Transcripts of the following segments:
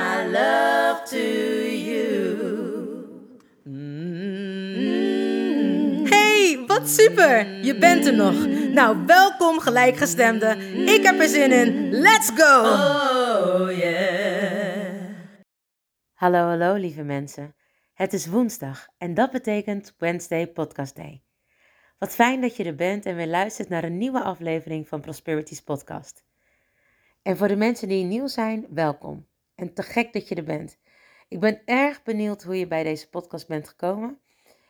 my love to you. Hey, wat super! Je bent er nog. Nou, welkom gelijkgestemde. Ik heb er zin in. Let's go! Oh yeah. Hallo, hallo lieve mensen. Het is woensdag en dat betekent Wednesday Podcast Day. Wat fijn dat je er bent en weer luistert naar een nieuwe aflevering van Prosperities Podcast. En voor de mensen die nieuw zijn, welkom. En te gek dat je er bent. Ik ben erg benieuwd hoe je bij deze podcast bent gekomen.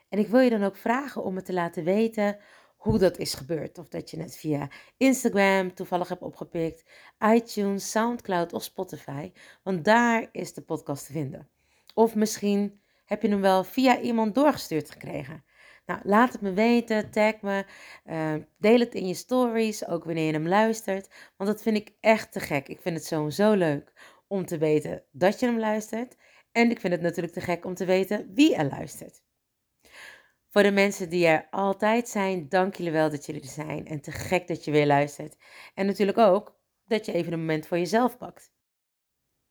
En ik wil je dan ook vragen om me te laten weten hoe dat is gebeurd. Of dat je het via Instagram toevallig hebt opgepikt, iTunes, Soundcloud of Spotify. Want daar is de podcast te vinden. Of misschien heb je hem wel via iemand doorgestuurd gekregen. Nou, laat het me weten, tag me, eh, deel het in je stories, ook wanneer je hem luistert. Want dat vind ik echt te gek. Ik vind het sowieso leuk om te weten dat je hem luistert. En ik vind het natuurlijk te gek om te weten wie er luistert. Voor de mensen die er altijd zijn, dank jullie wel dat jullie er zijn. En te gek dat je weer luistert. En natuurlijk ook dat je even een moment voor jezelf pakt.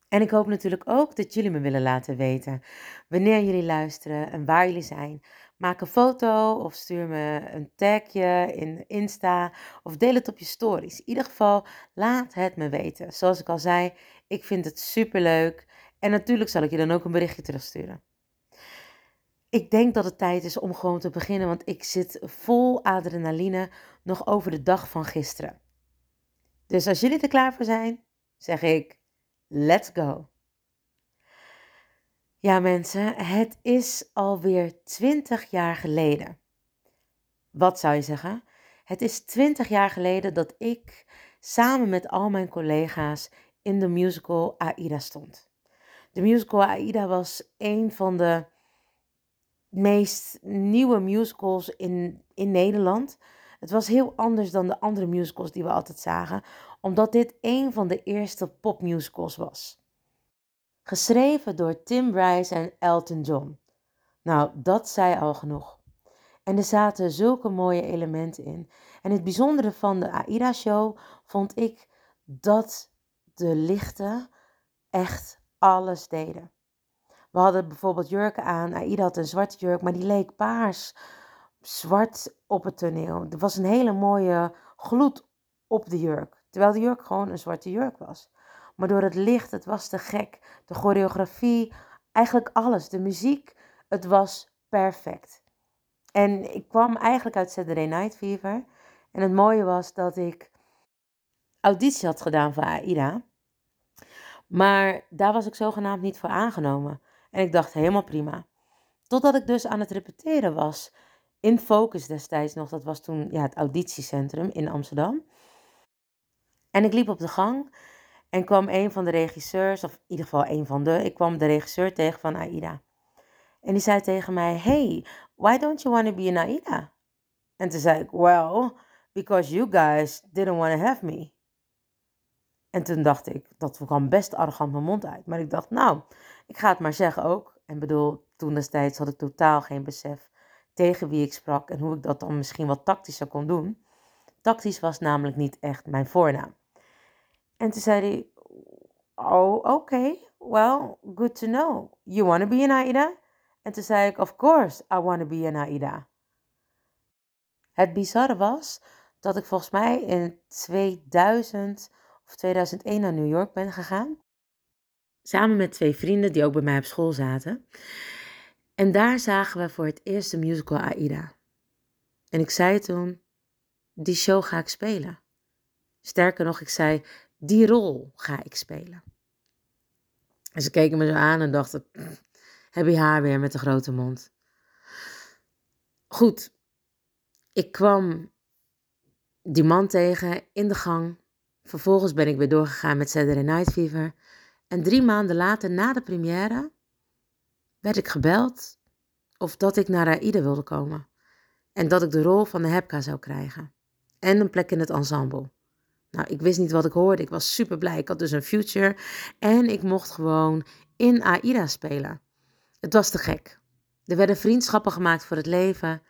En ik hoop natuurlijk ook dat jullie me willen laten weten wanneer jullie luisteren en waar jullie zijn. Maak een foto of stuur me een tagje in Insta of deel het op je stories. In ieder geval, laat het me weten. Zoals ik al zei, ik vind het super leuk. En natuurlijk zal ik je dan ook een berichtje terugsturen. Ik denk dat het tijd is om gewoon te beginnen, want ik zit vol adrenaline nog over de dag van gisteren. Dus als jullie er klaar voor zijn, zeg ik: let's go. Ja, mensen, het is alweer 20 jaar geleden. Wat zou je zeggen? Het is 20 jaar geleden dat ik samen met al mijn collega's in de musical Aida stond. De musical Aida was een van de meest nieuwe musicals in, in Nederland. Het was heel anders dan de andere musicals die we altijd zagen, omdat dit een van de eerste popmusicals was. Geschreven door Tim Rice en Elton John. Nou, dat zei al genoeg. En er zaten zulke mooie elementen in. En het bijzondere van de AIDA-show vond ik dat de lichten echt alles deden. We hadden bijvoorbeeld jurken aan. Aida had een zwarte jurk, maar die leek paars zwart op het toneel. Er was een hele mooie gloed op de jurk. Terwijl de jurk gewoon een zwarte jurk was. Maar door het licht, het was te gek. De choreografie, eigenlijk alles. De muziek, het was perfect. En ik kwam eigenlijk uit Saturday Night Fever. En het mooie was dat ik auditie had gedaan voor AIDA. Maar daar was ik zogenaamd niet voor aangenomen. En ik dacht helemaal prima. Totdat ik dus aan het repeteren was. In Focus destijds nog. Dat was toen ja, het auditiecentrum in Amsterdam. En ik liep op de gang. En kwam een van de regisseurs, of in ieder geval een van de. Ik kwam de regisseur tegen van AIDA. En die zei tegen mij: Hey, why don't you want to be in AIDA? En toen zei ik: Well, because you guys didn't want to have me. En toen dacht ik, dat kwam best arrogant mijn mond uit. Maar ik dacht, nou, ik ga het maar zeggen ook. En bedoel, toen destijds had ik totaal geen besef tegen wie ik sprak en hoe ik dat dan misschien wat tactischer kon doen. Tactisch was namelijk niet echt mijn voornaam. En toen zei hij, oh, oké, well, good to know. You want to be an AIDA? En toen zei ik, of course, I want to be an AIDA. Het bizarre was dat ik volgens mij in 2000 of 2001 naar New York ben gegaan. Samen met twee vrienden die ook bij mij op school zaten. En daar zagen we voor het eerst de musical Aida. En ik zei toen, die show ga ik spelen. Sterker nog, ik zei, die rol ga ik spelen. En ze keken me zo aan en dachten, heb je haar weer met de grote mond. Goed, ik kwam die man tegen in de gang. Vervolgens ben ik weer doorgegaan met Saturday Night Fever. En drie maanden later, na de première, werd ik gebeld of dat ik naar Aida wilde komen. En dat ik de rol van de Hepka zou krijgen. En een plek in het ensemble. Nou, ik wist niet wat ik hoorde. Ik was super blij. Ik had dus een future. En ik mocht gewoon in AIDA spelen. Het was te gek. Er werden vriendschappen gemaakt voor het leven.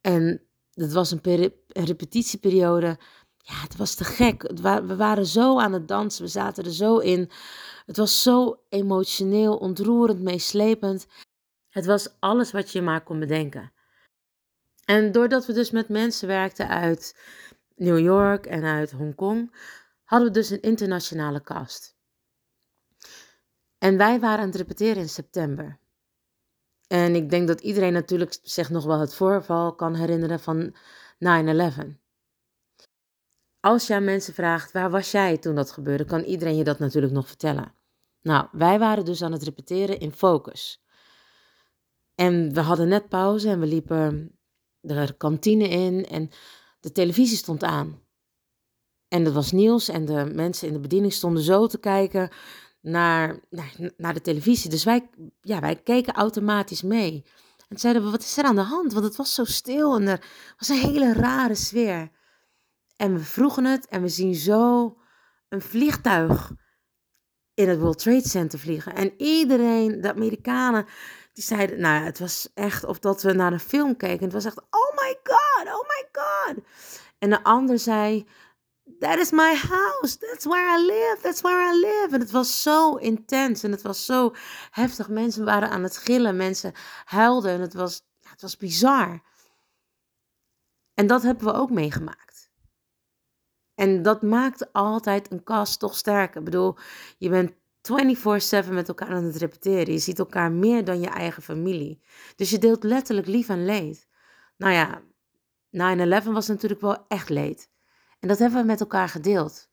En het was een repetitieperiode. Ja, het was te gek. we waren zo aan het dansen. We zaten er zo in. Het was zo emotioneel, ontroerend, meeslepend. Het was alles wat je maar kon bedenken. En doordat we dus met mensen werkten uit New York en uit Hongkong, hadden we dus een internationale cast. En wij waren aan het repeteren in september. En ik denk dat iedereen natuurlijk zich nog wel het voorval kan herinneren van 9-11. Als je aan mensen vraagt, waar was jij toen dat gebeurde, kan iedereen je dat natuurlijk nog vertellen. Nou, wij waren dus aan het repeteren in Focus. En we hadden net pauze en we liepen de kantine in en de televisie stond aan. En dat was nieuws en de mensen in de bediening stonden zo te kijken naar, naar, naar de televisie. Dus wij, ja, wij keken automatisch mee. En zeiden we, wat is er aan de hand? Want het was zo stil en er was een hele rare sfeer. En we vroegen het en we zien zo een vliegtuig in het World Trade Center vliegen. En iedereen, de Amerikanen, die zeiden, nou het was echt of dat we naar een film keken. Het was echt, oh my god, oh my god. En de ander zei, that is my house, that's where I live, that's where I live. En het was zo intens en het was zo heftig. Mensen waren aan het gillen, mensen huilden en het was, ja, het was bizar. En dat hebben we ook meegemaakt. En dat maakt altijd een kast toch sterker. Ik bedoel, je bent 24/7 met elkaar aan het repeteren. Je ziet elkaar meer dan je eigen familie. Dus je deelt letterlijk lief en leed. Nou ja, 9-11 was natuurlijk wel echt leed. En dat hebben we met elkaar gedeeld.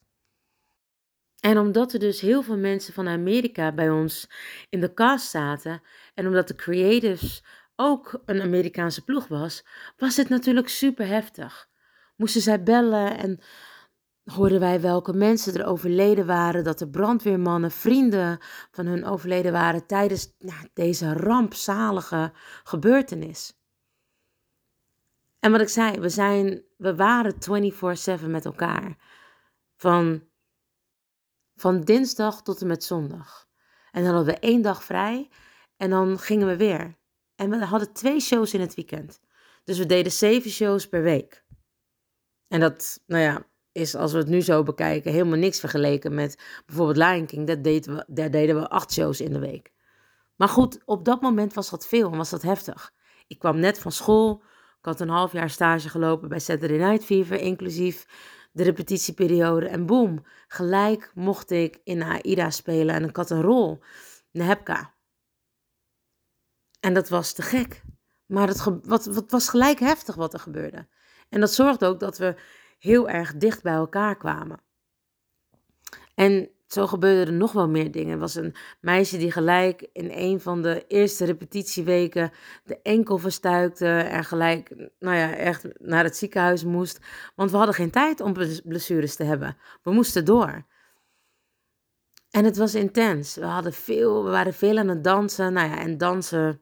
En omdat er dus heel veel mensen van Amerika bij ons in de cast zaten en omdat de creatives ook een Amerikaanse ploeg was, was het natuurlijk super heftig. Moesten zij bellen en hoorden wij welke mensen er overleden waren, dat de brandweermannen vrienden van hun overleden waren tijdens nou, deze rampzalige gebeurtenis. En wat ik zei, we, zijn, we waren 24/7 met elkaar. Van, van dinsdag tot en met zondag. En dan hadden we één dag vrij en dan gingen we weer. En we hadden twee shows in het weekend. Dus we deden zeven shows per week. En dat, nou ja, is als we het nu zo bekijken helemaal niks vergeleken met bijvoorbeeld Lion King. Dat deden we, daar deden we acht shows in de week. Maar goed, op dat moment was dat veel en was dat heftig. Ik kwam net van school. Ik had een half jaar stage gelopen bij Saturday Night Fever, inclusief de repetitieperiode. En boem, gelijk mocht ik in AIDA spelen en ik had een rol, Nepka. En dat was te gek. Maar het, wat, wat was gelijk heftig wat er gebeurde. En dat zorgde ook dat we heel erg dicht bij elkaar kwamen. En zo gebeurden er nog wel meer dingen. Er was een meisje die gelijk in een van de eerste repetitieweken de enkel verstuikte en gelijk, nou ja, echt naar het ziekenhuis moest. Want we hadden geen tijd om blessures te hebben. We moesten door. En het was intens. We, hadden veel, we waren veel aan het dansen. Nou ja, en dansen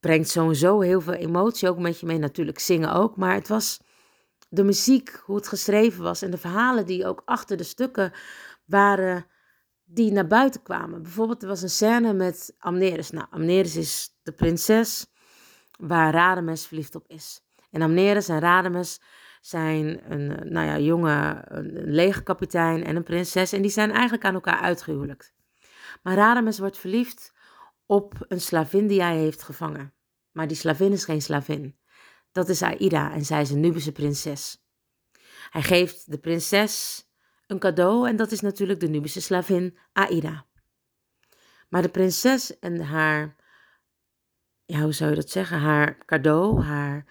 brengt sowieso heel veel emotie ook met je mee. Natuurlijk zingen ook. Maar het was de muziek, hoe het geschreven was en de verhalen die ook achter de stukken waren, die naar buiten kwamen. Bijvoorbeeld, er was een scène met Amneris. Nou, Amneris is de prinses waar Radames verliefd op is. En Amneris en Radames zijn een nou ja, jonge een legerkapitein en een prinses. En die zijn eigenlijk aan elkaar uitgehuwelijkt. Maar Radames wordt verliefd op een slavin die hij heeft gevangen. Maar die slavin is geen slavin. Dat is Aida en zij is een Nubische prinses. Hij geeft de prinses een cadeau en dat is natuurlijk de Nubische slavin Aida. Maar de prinses en haar ja, hoe zou je dat zeggen, haar cadeau, haar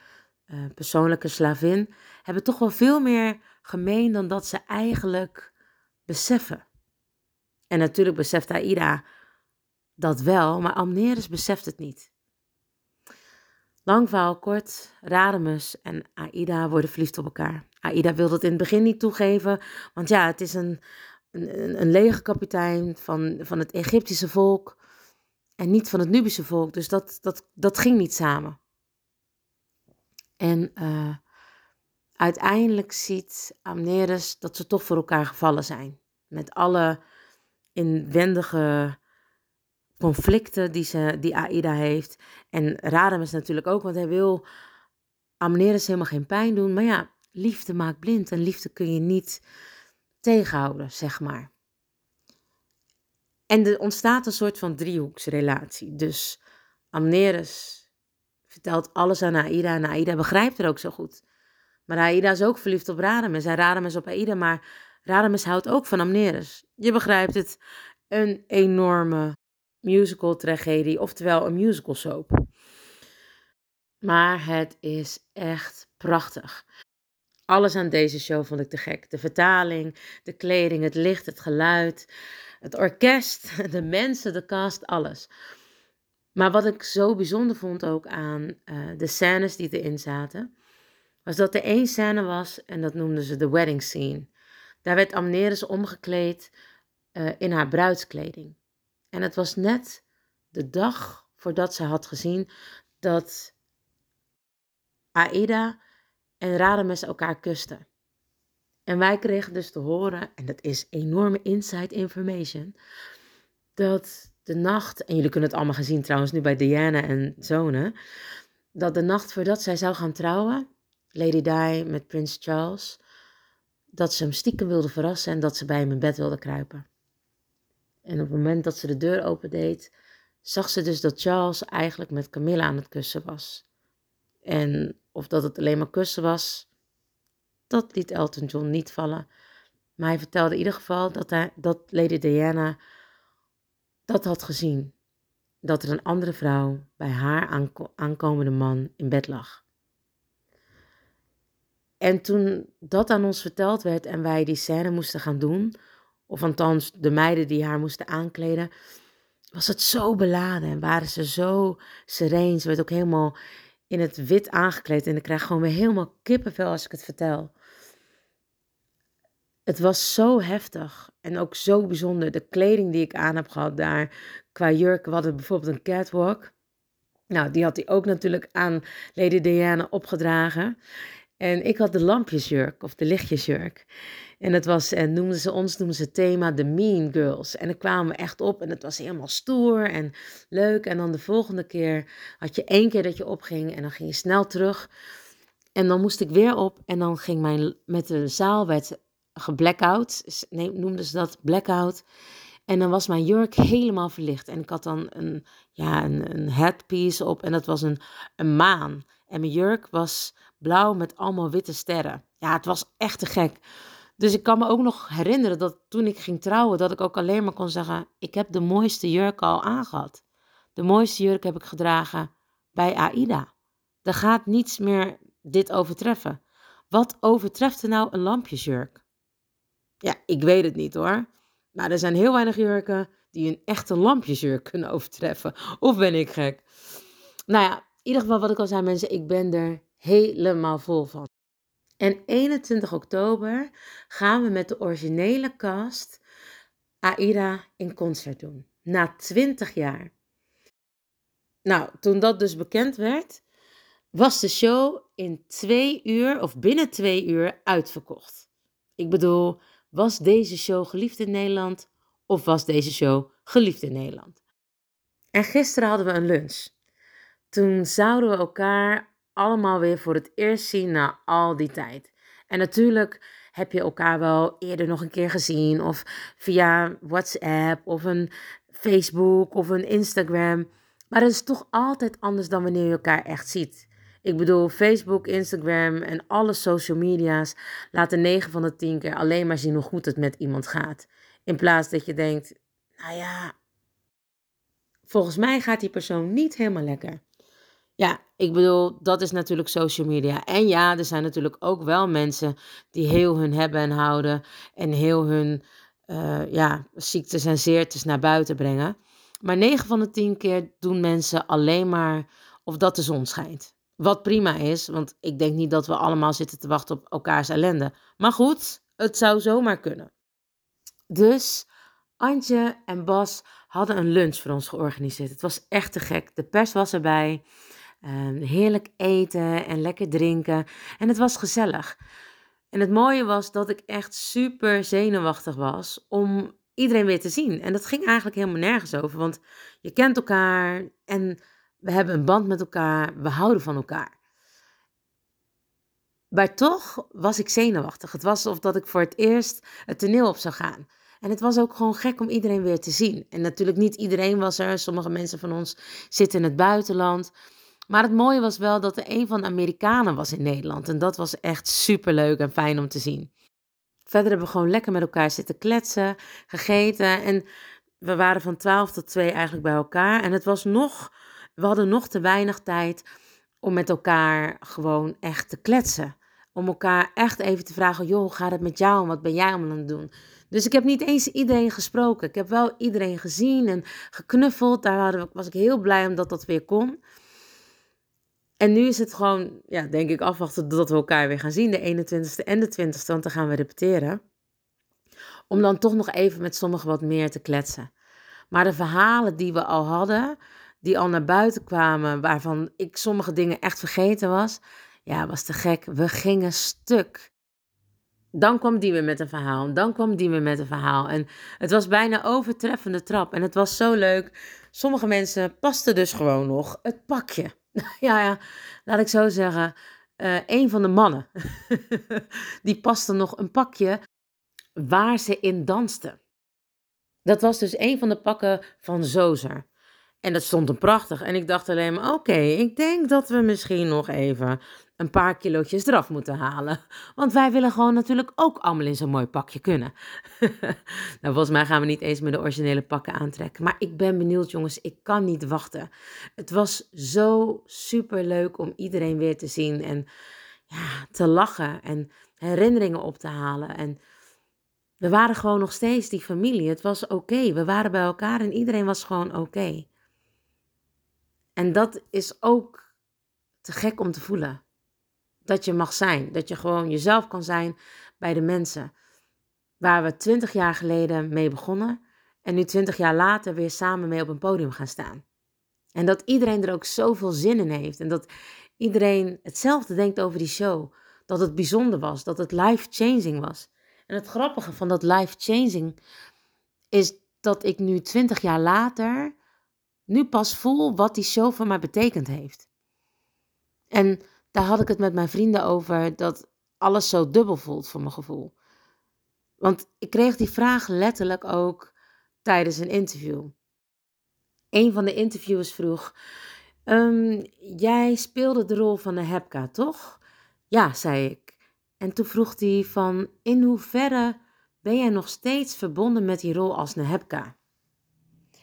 uh, persoonlijke slavin, hebben toch wel veel meer gemeen dan dat ze eigenlijk beseffen. En natuurlijk beseft Aida dat wel, maar Amneris beseft het niet. Lang kort, Radamus en Aida worden verliefd op elkaar. Aida wil dat in het begin niet toegeven, want ja, het is een, een, een legerkapitein van, van het Egyptische volk en niet van het Nubische volk. Dus dat, dat, dat ging niet samen. En uh, uiteindelijk ziet Amneris dat ze toch voor elkaar gevallen zijn. Met alle inwendige conflicten die, ze, die Aida heeft. En Radames natuurlijk ook, want hij wil Amneris helemaal geen pijn doen. Maar ja, liefde maakt blind en liefde kun je niet tegenhouden, zeg maar. En er ontstaat een soort van driehoeksrelatie. Dus Amneris vertelt alles aan Aida en Aida begrijpt er ook zo goed. Maar Aida is ook verliefd op Radames en Radames op Aida, maar Radames houdt ook van Amneris. Je begrijpt het, een enorme musical tragedie, oftewel een musical soap. Maar het is echt prachtig. Alles aan deze show vond ik te gek. De vertaling, de kleding, het licht, het geluid, het orkest, de mensen, de cast, alles. Maar wat ik zo bijzonder vond ook aan uh, de scènes die erin zaten, was dat er één scène was en dat noemden ze de wedding scene. Daar werd Amneris omgekleed uh, in haar bruidskleding. En het was net de dag voordat ze had gezien dat Aida en Radames elkaar kusten. En wij kregen dus te horen, en dat is enorme inside information, dat de nacht, en jullie kunnen het allemaal gezien trouwens nu bij Diana en Zone, dat de nacht voordat zij zou gaan trouwen, Lady Di met Prins Charles, dat ze hem stiekem wilde verrassen en dat ze bij hem in bed wilde kruipen. En op het moment dat ze de deur opendeed, zag ze dus dat Charles eigenlijk met Camilla aan het kussen was. En of dat het alleen maar kussen was, dat liet Elton John niet vallen. Maar hij vertelde in ieder geval dat, hij, dat Lady Diana dat had gezien. Dat er een andere vrouw bij haar aankomende man in bed lag. En toen dat aan ons verteld werd en wij die scène moesten gaan doen, of althans de meiden die haar moesten aankleden, was het zo beladen en waren ze zo sereen. Ze werd ook helemaal in het wit aangekleed en ik krijg gewoon weer helemaal kippenvel als ik het vertel. Het was zo heftig en ook zo bijzonder. De kleding die ik aan heb gehad daar, qua jurk, we hadden bijvoorbeeld een catwalk. Nou, die had hij ook natuurlijk aan Lady Diana opgedragen. En ik had de lampjesjurk of de lichtjesjurk. En het was, en noemden ze ons, noemden ze het thema The Mean Girls. En dan kwamen we echt op en het was helemaal stoer en leuk. En dan de volgende keer had je één keer dat je opging en dan ging je snel terug. En dan moest ik weer op en dan ging mijn, met de zaal werd geblackout, noemden ze dat, blackout. En dan was mijn jurk helemaal verlicht. En ik had dan een, ja, een, een headpiece op en dat was een, een maan. En mijn jurk was blauw met allemaal witte sterren. Ja, het was echt te gek. Dus ik kan me ook nog herinneren dat toen ik ging trouwen, dat ik ook alleen maar kon zeggen: Ik heb de mooiste jurk al aangehad. De mooiste jurk heb ik gedragen bij Aida. Er gaat niets meer dit overtreffen. Wat overtreft er nou een lampjesjurk? Ja, ik weet het niet hoor. Maar er zijn heel weinig jurken die een echte lampjesjurk kunnen overtreffen. Of ben ik gek? Nou ja, in ieder geval wat ik al zei mensen, ik ben er helemaal vol van. En 21 oktober gaan we met de originele cast Aida in concert doen. Na 20 jaar. Nou, toen dat dus bekend werd, was de show in twee uur of binnen twee uur uitverkocht. Ik bedoel, was deze show geliefd in Nederland of was deze show geliefd in Nederland? En gisteren hadden we een lunch. Toen zouden we elkaar allemaal weer voor het eerst zien na al die tijd. En natuurlijk heb je elkaar wel eerder nog een keer gezien, of via WhatsApp, of een Facebook, of een Instagram. Maar het is toch altijd anders dan wanneer je elkaar echt ziet. Ik bedoel, Facebook, Instagram en alle social media's laten 9 van de 10 keer alleen maar zien hoe goed het met iemand gaat. In plaats dat je denkt, nou ja, volgens mij gaat die persoon niet helemaal lekker. Ja, ik bedoel, dat is natuurlijk social media. En ja, er zijn natuurlijk ook wel mensen die heel hun hebben en houden en heel hun uh, ja, ziektes en zeertes naar buiten brengen. Maar 9 van de 10 keer doen mensen alleen maar of dat de zon schijnt. Wat prima is, want ik denk niet dat we allemaal zitten te wachten op elkaars ellende. Maar goed, het zou zomaar kunnen. Dus Antje en Bas hadden een lunch voor ons georganiseerd. Het was echt te gek. De pers was erbij. Ehm, heerlijk eten en lekker drinken. En het was gezellig. En het mooie was dat ik echt super zenuwachtig was om iedereen weer te zien. En dat ging eigenlijk helemaal nergens over, want je kent elkaar en we hebben een band met elkaar, we houden van elkaar. Maar toch was ik zenuwachtig. Het was alsof dat ik voor het eerst het toneel op zou gaan. En het was ook gewoon gek om iedereen weer te zien. En natuurlijk niet iedereen was er. Sommige mensen van ons zitten in het buitenland. Maar het mooie was wel dat er een van de Amerikanen was in Nederland. En dat was echt super leuk en fijn om te zien. Verder hebben we gewoon lekker met elkaar zitten kletsen, gegeten. En we waren van 12 tot 2 eigenlijk bij elkaar. En het was nog, we hadden nog te weinig tijd om met elkaar gewoon echt te kletsen. Om elkaar echt even te vragen: joh, hoe gaat het met jou? Wat ben jij allemaal aan het doen? Dus ik heb niet eens iedereen gesproken. Ik heb wel iedereen gezien en geknuffeld. Daar was ik heel blij omdat dat weer kon. En nu is het gewoon, ja, denk ik, afwachten tot we elkaar weer gaan zien. De 21ste en de 20ste, want dan gaan we repeteren. Om dan toch nog even met sommigen wat meer te kletsen. Maar de verhalen die we al hadden, die al naar buiten kwamen, waarvan ik sommige dingen echt vergeten was, ja, was te gek. We gingen stuk. Dan kwam die weer met een verhaal. Dan kwam die weer met een verhaal. En het was bijna overtreffende trap. En het was zo leuk. Sommige mensen pasten dus gewoon nog het pakje. ja, ja, laat ik zo zeggen. Uh, een van de mannen. die paste nog een pakje waar ze in dansten. Dat was dus een van de pakken van Zozer. En dat stond hem prachtig. En ik dacht alleen maar, oké, ik denk dat we misschien nog even een paar kilootjes eraf moeten halen. Want wij willen gewoon natuurlijk ook allemaal in zo'n mooi pakje kunnen. nou, volgens mij gaan we niet eens meer de originele pakken aantrekken. Maar ik ben benieuwd, jongens. Ik kan niet wachten. Het was zo super leuk om iedereen weer te zien en ja, te lachen en herinneringen op te halen. En we waren gewoon nog steeds die familie. Het was oké. We waren bij elkaar en iedereen was gewoon oké. En dat is ook te gek om te voelen. Dat je mag zijn. Dat je gewoon jezelf kan zijn bij de mensen. Waar we twintig jaar geleden mee begonnen. En nu twintig jaar later weer samen mee op een podium gaan staan. En dat iedereen er ook zoveel zin in heeft. En dat iedereen hetzelfde denkt over die show. Dat het bijzonder was. Dat het life-changing was. En het grappige van dat life-changing is dat ik nu twintig jaar later nu pas voel wat die show voor mij betekend heeft. En daar had ik het met mijn vrienden over dat alles zo dubbel voelt voor mijn gevoel. Want ik kreeg die vraag letterlijk ook tijdens een interview. Een van de interviewers vroeg: um, Jij speelde de rol van de Hepka, toch? Ja, zei ik. En toen vroeg hij van: In hoeverre ben jij nog steeds verbonden met die rol als Nehepka?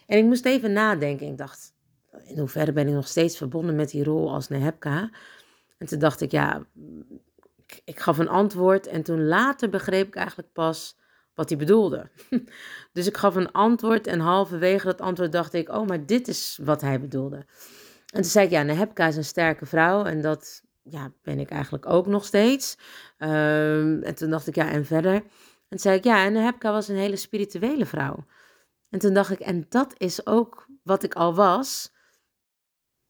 En ik moest even nadenken. Ik dacht, in hoeverre ben ik nog steeds verbonden met die rol als Nehepka? En toen dacht ik, ja, ik, ik gaf een antwoord. En toen later begreep ik eigenlijk pas wat hij bedoelde. dus ik gaf een antwoord en halverwege dat antwoord dacht ik, oh, maar dit is wat hij bedoelde. En toen zei ik, ja, Nehepka is een sterke vrouw en dat ja, ben ik eigenlijk ook nog steeds. Um, en toen dacht ik, ja, en verder? En toen zei ik, ja, en Nehepka was een hele spirituele vrouw. En toen dacht ik, en dat is ook wat ik al was,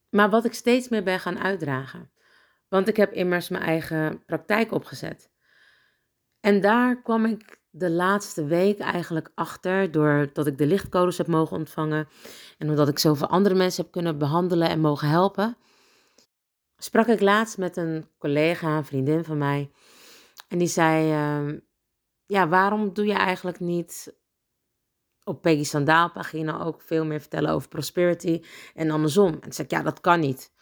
maar wat ik steeds meer ben gaan uitdragen. Want ik heb immers mijn eigen praktijk opgezet. En daar kwam ik de laatste week eigenlijk achter, doordat ik de lichtcodes heb mogen ontvangen en omdat ik zoveel andere mensen heb kunnen behandelen en mogen helpen, sprak ik laatst met een collega, een vriendin van mij. En die zei: uh, Ja, waarom doe je eigenlijk niet op Peggy Sandaal pagina ook veel meer vertellen over prosperity en andersom. En zei ik, ja, dat kan niet.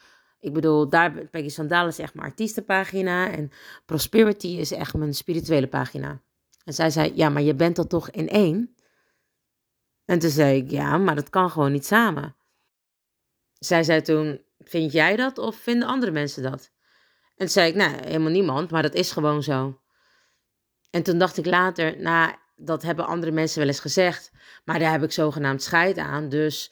Ik bedoel, daar, Peggy Sandaal is echt mijn artiestenpagina en prosperity is echt mijn spirituele pagina. En zij zei, ja, maar je bent dat toch in één? En toen zei ik, ja, maar dat kan gewoon niet samen. Zij zei toen, vind jij dat of vinden andere mensen dat? En toen zei ik, nou, helemaal niemand, maar dat is gewoon zo. En toen dacht ik later, nou, dat hebben andere mensen wel eens gezegd, maar daar heb ik zogenaamd scheid aan, dus...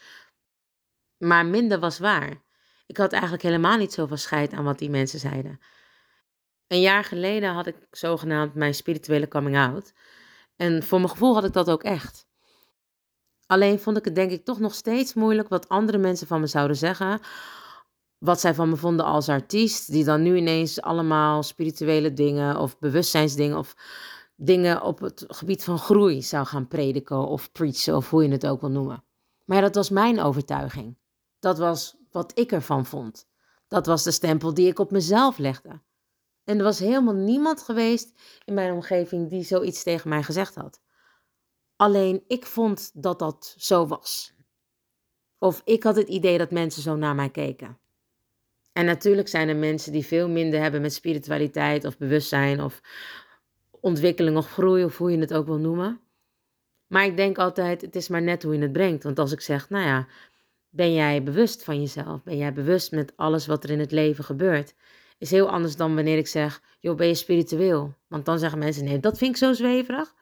Maar minder was waar. Ik had eigenlijk helemaal niet zoveel scheid aan wat die mensen zeiden. Een jaar geleden had ik zogenaamd mijn spirituele coming out. En voor mijn gevoel had ik dat ook echt. Alleen vond ik het denk ik toch nog steeds moeilijk wat andere mensen van me zouden zeggen. Wat zij van me vonden als artiest, die dan nu ineens allemaal spirituele dingen of bewustzijnsdingen of dingen op het gebied van groei zou gaan prediken of preachen of hoe je het ook wil noemen. Maar dat was mijn overtuiging. Dat was wat ik ervan vond. Dat was de stempel die ik op mezelf legde. En er was helemaal niemand geweest in mijn omgeving die zoiets tegen mij gezegd had. Alleen ik vond dat dat zo was. Of ik had het idee dat mensen zo naar mij keken. En natuurlijk zijn er mensen die veel minder hebben met spiritualiteit of bewustzijn of ontwikkeling of groei of hoe je het ook wil noemen. Maar ik denk altijd, het is maar net hoe je het brengt. Want als ik zeg, nou ja, ben jij bewust van jezelf? Ben jij bewust met alles wat er in het leven gebeurt? Is heel anders dan wanneer ik zeg, joh, ben je spiritueel? Want dan zeggen mensen, nee, dat vind ik zo zweverig.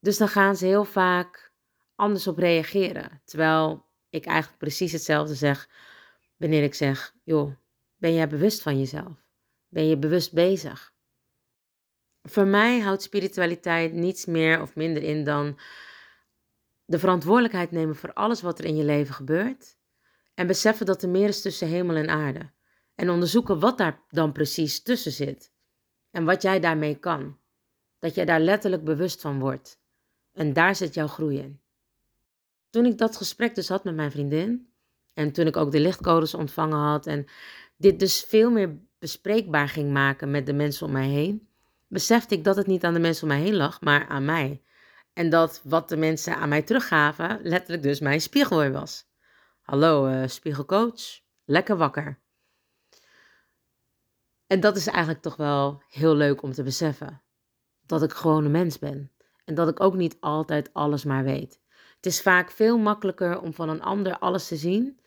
Dus dan gaan ze heel vaak anders op reageren. Terwijl ik eigenlijk precies hetzelfde zeg wanneer ik zeg, joh, ben jij bewust van jezelf? Ben je bewust bezig? Voor mij houdt spiritualiteit niets meer of minder in dan de verantwoordelijkheid nemen voor alles wat er in je leven gebeurt en beseffen dat er meer is tussen hemel en aarde. En onderzoeken wat daar dan precies tussen zit en wat jij daarmee kan. Dat jij daar letterlijk bewust van wordt. En daar zit jouw groei in. Toen ik dat gesprek dus had met mijn vriendin en toen ik ook de lichtcodes ontvangen had en dit dus veel meer bespreekbaar ging maken met de mensen om mij heen, besefte ik dat het niet aan de mensen om mij heen lag, maar aan mij. En dat wat de mensen aan mij teruggaven, letterlijk dus mijn spiegel was. Hallo, uh, spiegelcoach, lekker wakker. En dat is eigenlijk toch wel heel leuk om te beseffen. Dat ik gewoon een mens ben. En dat ik ook niet altijd alles maar weet. Het is vaak veel makkelijker om van een ander alles te zien.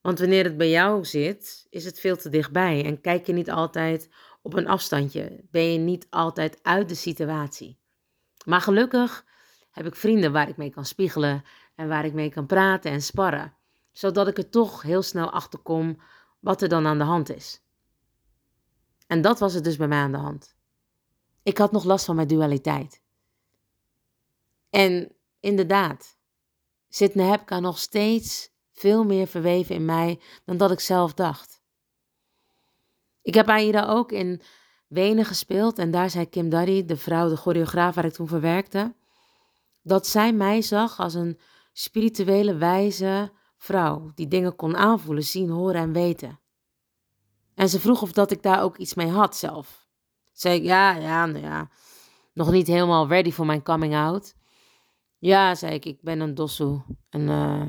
Want wanneer het bij jou zit, is het veel te dichtbij. En kijk je niet altijd op een afstandje. Ben je niet altijd uit de situatie. Maar gelukkig heb ik vrienden waar ik mee kan spiegelen en waar ik mee kan praten en sparren, zodat ik er toch heel snel achter kom wat er dan aan de hand is. En dat was het dus bij mij aan de hand. Ik had nog last van mijn dualiteit. En inderdaad, zit Nehebka nog steeds veel meer verweven in mij dan dat ik zelf dacht. Ik heb Aida ook in Wenen gespeeld en daar zei Kim Darry, de vrouw, de choreograaf waar ik toen verwerkte, dat zij mij zag als een spirituele, wijze vrouw die dingen kon aanvoelen, zien, horen en weten. En ze vroeg of dat ik daar ook iets mee had zelf. Zei ik, ja, ja, nou ja, nog niet helemaal ready voor mijn coming out. Ja, zei ik, ik ben een dossoe. En uh,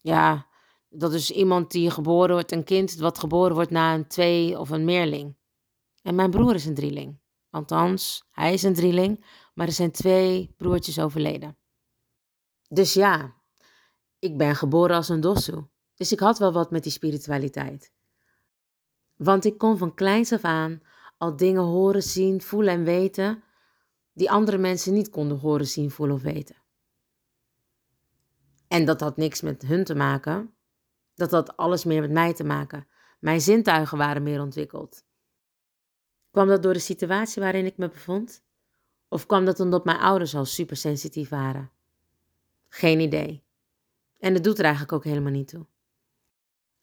ja, dat is iemand die geboren wordt, een kind wat geboren wordt na een twee of een meerling. En mijn broer is een drieling. Althans, hij is een drieling, maar er zijn twee broertjes overleden. Dus ja, ik ben geboren als een dossoe. Dus ik had wel wat met die spiritualiteit. Want ik kon van kleins af aan al dingen horen, zien, voelen en weten die andere mensen niet konden horen, zien, voelen of weten. En dat had niks met hun te maken. Dat had alles meer met mij te maken. Mijn zintuigen waren meer ontwikkeld. Kwam dat door de situatie waarin ik me bevond? Of kwam dat omdat mijn ouders al supersensitief waren? Geen idee. En het doet er eigenlijk ook helemaal niet toe.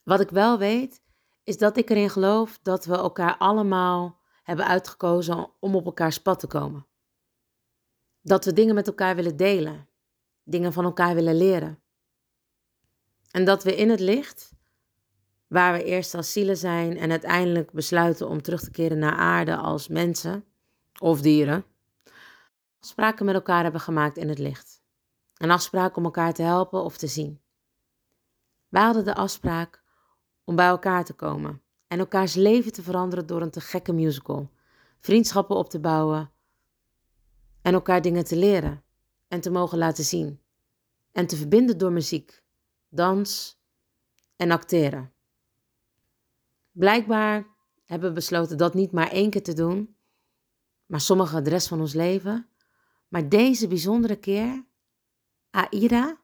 Wat ik wel weet, is dat ik erin geloof dat we elkaar allemaal hebben uitgekozen om op elkaars pad te komen. Dat we dingen met elkaar willen delen, dingen van elkaar willen leren. En dat we in het licht, waar we eerst als zielen zijn en uiteindelijk besluiten om terug te keren naar aarde als mensen of dieren, afspraken met elkaar hebben gemaakt in het licht. Een afspraak om elkaar te helpen of te zien. Wij hadden de afspraak om bij elkaar te komen en elkaars leven te veranderen door een te gekke musical, vriendschappen op te bouwen en elkaar dingen te leren en te mogen laten zien en te verbinden door muziek, dans en acteren. Blijkbaar hebben we besloten dat niet maar één keer te doen, maar sommige de rest van ons leven. Maar deze bijzondere keer, Aira,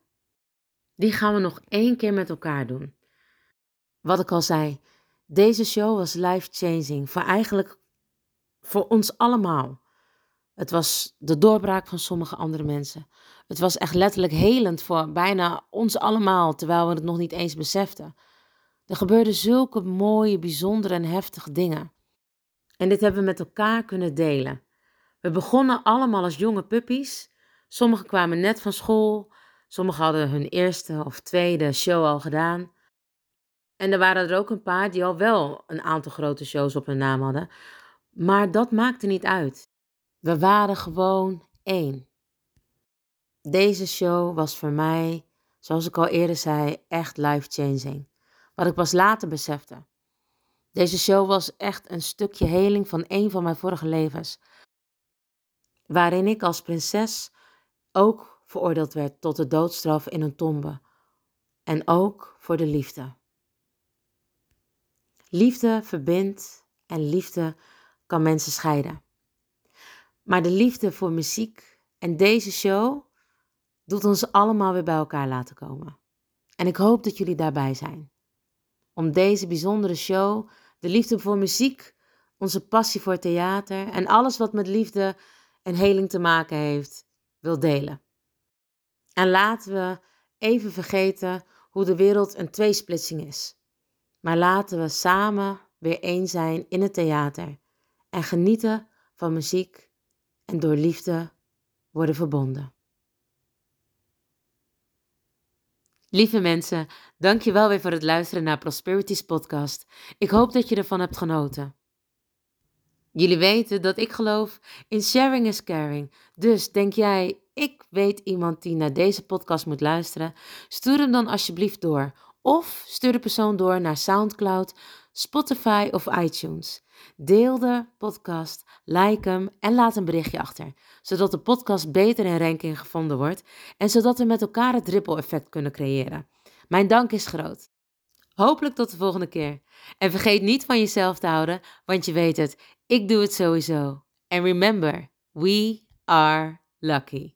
die gaan we nog één keer met elkaar doen. Wat ik al zei, deze show was life-changing voor eigenlijk voor ons allemaal. Het was de doorbraak van sommige andere mensen. Het was echt letterlijk helend voor bijna ons allemaal, terwijl we het nog niet eens beseften. Er gebeurden zulke mooie, bijzondere en heftige dingen. En dit hebben we met elkaar kunnen delen. We begonnen allemaal als jonge puppies. Sommigen kwamen net van school, sommigen hadden hun eerste of tweede show al gedaan. En er waren er ook een paar die al wel een aantal grote shows op hun naam hadden. Maar dat maakte niet uit. We waren gewoon één. Deze show was voor mij, zoals ik al eerder zei, echt life-changing. Wat ik pas later besefte. Deze show was echt een stukje heling van een van mijn vorige levens. Waarin ik als prinses ook veroordeeld werd tot de doodstraf in een tombe. En ook voor de liefde. Liefde verbindt en liefde kan mensen scheiden. Maar de liefde voor muziek en deze show doet ons allemaal weer bij elkaar laten komen. En ik hoop dat jullie daarbij zijn. Om deze bijzondere show, de liefde voor muziek, onze passie voor theater en alles wat met liefde en heling te maken heeft, wil delen. En laten we even vergeten hoe de wereld een tweesplitsing is. Maar laten we samen weer één zijn in het theater en genieten van muziek en door liefde worden verbonden. Lieve mensen, dank je wel weer voor het luisteren naar Prosperities podcast. Ik hoop dat je ervan hebt genoten. Jullie weten dat ik geloof in sharing is caring. Dus denk jij, ik weet iemand die naar deze podcast moet luisteren? Stuur hem dan alsjeblieft door. Of stuur de persoon door naar SoundCloud, Spotify of iTunes. Deel de podcast, like hem en laat een berichtje achter, zodat de podcast beter in ranking gevonden wordt en zodat we met elkaar het ripple effect kunnen creëren. Mijn dank is groot. Hopelijk tot de volgende keer. En vergeet niet van jezelf te houden, want je weet het, ik doe het sowieso. And remember, we are lucky.